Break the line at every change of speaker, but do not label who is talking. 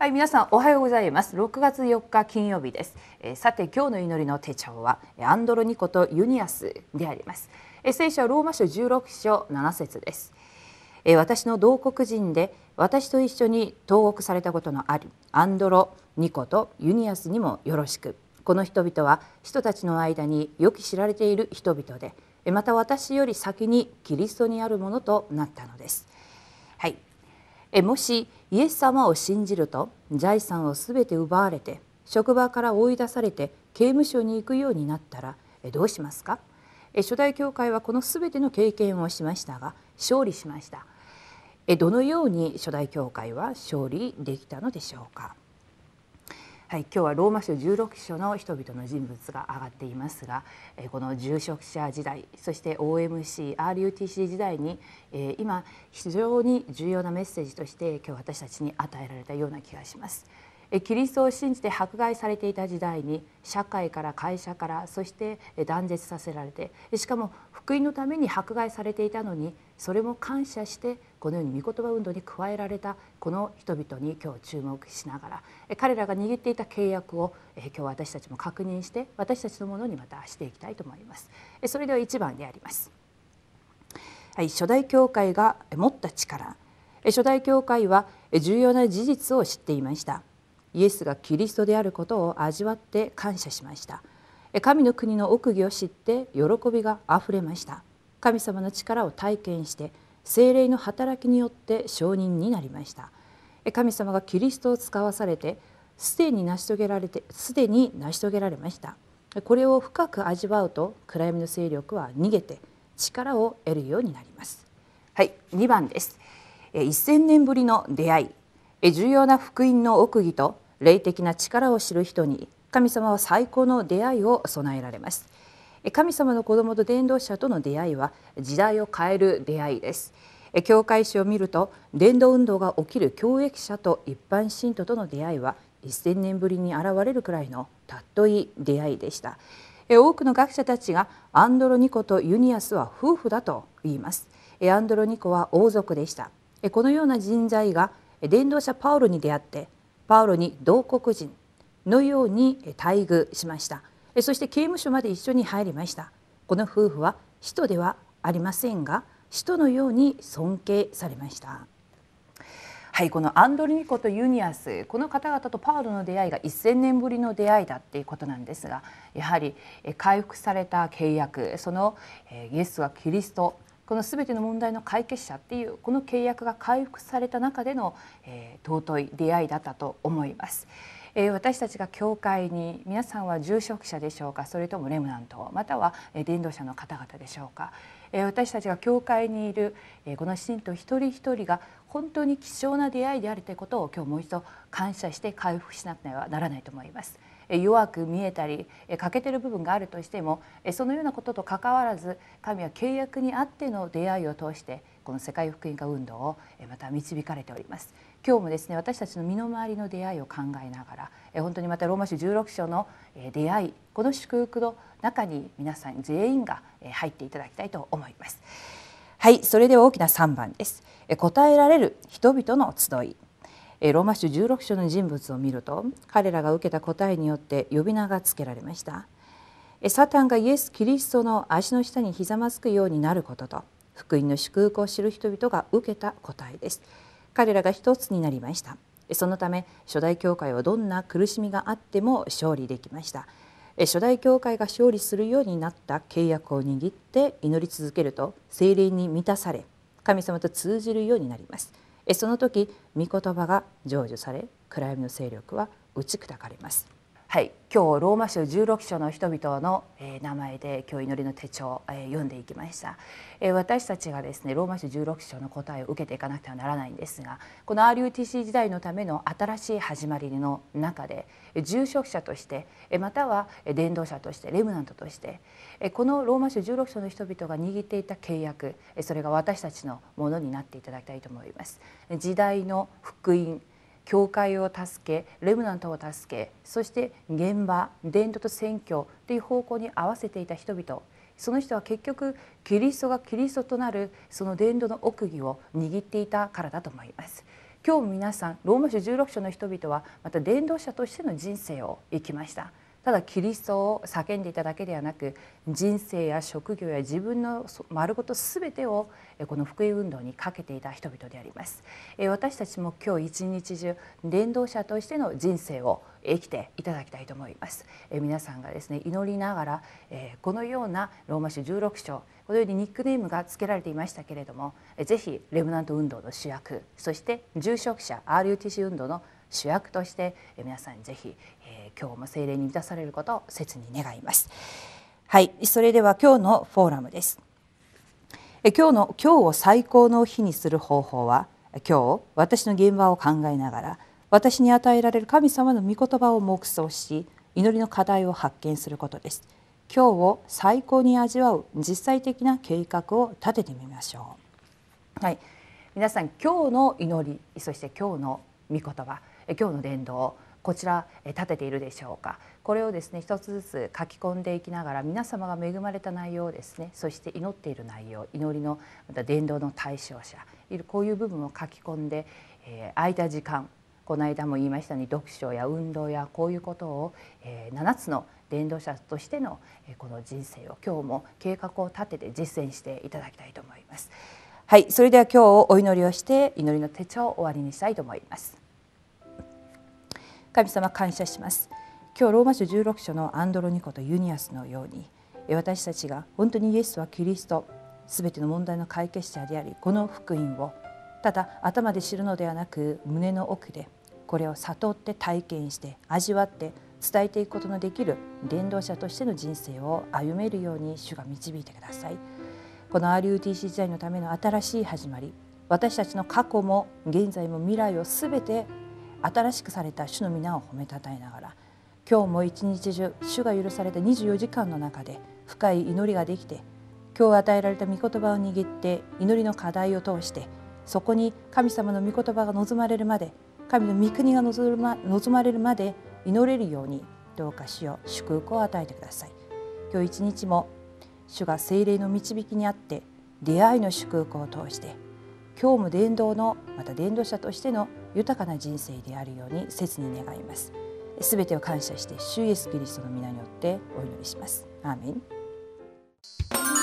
はい皆さんおはようございます。6月4日金曜日です、えー、さて今日の祈りの手帳はアンドロニコとユニアスであります、えー、聖書ローマ書16章7節です、えー、私の同国人で私と一緒に投獄されたことのあるアンドロニコとユニアスにもよろしく。この人々は人たちの間によく知られている人々でまた私より先にキリストにあるものとなったのです。もしイエス様を信じると財産をすべて奪われて職場から追い出されて刑務所に行くようになったらどうしますか？初代教会はこのすべての経験をしましたが勝利しました。どのように初代教会は勝利できたのでしょうか？はい、今日はローマ書16章の人々の人物が上がっていますがこの住職者時代そして OMC、RUTC 時代に今非常に重要なメッセージとして今日私たちに与えられたような気がします。キリストを信じて迫害されていた時代に社会から会社からそして断絶させられてしかも福音のために迫害されていたのにそれも感謝してこのように御言葉運動に加えられたこの人々に今日注目しながら彼らが握っていた契約を今日私たちも確認して私たちのものにまたしていきたいと思います。それでは1番であります。はい、初代教会が持った力初代教会は重要な事実を知っていましたイエスがキリストであることを味わって感謝しました神の国の奥義を知って喜びがあふれました神様の力を体験して精霊の働きによって承認になりました。神様がキリストを使わされてすでに成し遂げられてすでに成し遂げられました。これを深く味わうと暗闇の勢力は逃げて力を得るようになります。はい2番です。1000年ぶりの出会い。重要な福音の奥義と霊的な力を知る人に神様は最高の出会いを備えられます。神様の子供と伝道者との出会いは時代を変える出会いです。教会史を見ると伝道運動が起きる教益者と一般信徒との出会いは1000年ぶりに現れるくらいのたっとい出会いでした。多くの学者たちがアンドロニコとユニアスは夫婦だと言います。アンドロニコは王族でした。このような人材が伝道者パウロに出会ってパウロに同国人のように待遇しました。そして刑務所まで一緒に入りましたこの夫婦は使徒ではありませんが使徒のように尊敬されましたはいこのアンドリニコとユニアスこの方々とパウロの出会いが1,000年ぶりの出会いだっていうことなんですがやはり回復された契約そのイエスはキリストこの全ての問題の解決者っていうこの契約が回復された中での、えー、尊い出会いだったと思います。え私たちが教会に皆さんは住職者でしょうか？それともレムナント？または伝道者の方々でしょうか、え私たちが教会にいる、えこの信徒一人一人が本当に貴重な出会いであるということを今日もう一度感謝して回復しなくてはならないと思います。弱く見えたり欠けてる部分があるとしてもそのようなことと関わらず神は契約にあっての出会いを通してこの世界福音化運動をまた導かれております。今日もですね私たちの身の回りの出会いを考えながら本当にまたローマ書16章の出会いこの祝福の中に皆さん全員が入っていただきたいと思います。はいそれでは大きな3番です。答えられる人々の集い。ローマ書16章の人物を見ると彼らが受けた答えによって呼び名がつけられました。サタンがイエス・キリストの足の下にひざまずくようになることと福音の祝福を知る人々が受けた答えです。彼らが一つになりました。そのため初代教会はどんな苦しみがあっても勝利できました。初代教会が勝利するようになった契約を握って祈り続けると精霊に満たされ神様と通じるようになります。その時御言葉が成就され暗闇の勢力は打ち砕かれます。はい、今日ローマ書16章の人々の、え名前で今日祈りの手帳、え読んでいきました、え私たちがですねローマ書16章の答えを受けていかなくてはならないんですがこの RUTC 時代のための新しい始まりの中で住職者としてまたは伝道者としてレムナントとしてこのローマ書16章の人々が握っていた契約それが私たちのものになっていただきたいと思います。時代の福音教会を助けレムナントを助けそして現場伝統と選挙という方向に合わせていた人々その人は結局キリストがキリストとなるその伝道の奥義を握っていたからだと思います。今日も皆さんローマ書16章の人々はまた伝道者としての人生を生きましたただキリストを叫んでいただけではなく人生や職業や自分の丸ごと全てをこの福音運動にかけていた人々であります。私たちも今日一日中伝道者としての人生を生きていただきたいと思います。皆さんがですね祈りながらこのようなローマ書16章このようにニックネームが付けられていましたけれどもぜひレムナント運動の主役そして住職者 RUTC 運動の主役として皆さんぜひ、今日も精霊に満たされることを切に願います。はい。それでは今日のフォーラムです。え今日の今日を最高の日にする方法は今日私の現場を考えながら私に与えられる神様の御言葉を黙想し祈りの課題を発見することです。今日を最高に味わう実際的な計画を立ててみましょう。はい。皆さん今日の祈りそして今日の御言葉今日の伝道こちら立てているでしょうかこれをですね一つずつ書き込んでいきながら皆様が恵まれた内容をですねそして祈っている内容祈りのまた伝道の対象者こういう部分を書き込んで、えー、空いた時間この間も言いましたように読書や運動やこういうことを、えー、7つの伝道者としてのえこの人生を今日も計画を立てて実践していただきたいと思います。はい、それでは今日お祈りをして祈りの手帳を終わりにしたいと思います。神様感謝します。今日ローマ書16章のアンドロニコとユニアスのように私たちが本当にイエスはキリストすべての問題の解決者でありこの福音をただ頭で知るのではなく胸の奥でこれを悟って体験して味わって伝えていくことのできる伝道者としての人生を歩めるように主が導いてください。この RUTC 時代のための新しい始まり私たちの過去も現在も未来をすべて新しくされた主の皆を褒めたたえながら今日も一日中主が許された24時間の中で深い祈りができて今日与えられた御言葉を握って祈りの課題を通してそこに神様の御言葉が望まれるまで神の御国が望ま望まれるまで祈れるようにどうか主よう祝福を与えてください。今日一日も主が精霊の導きにあって出会いの祝福を通して今日も伝道のまた伝道者としての豊かな人生であるように切に願います。すべてを感謝して主イエスキリストの皆によってお祈りします。アーメン。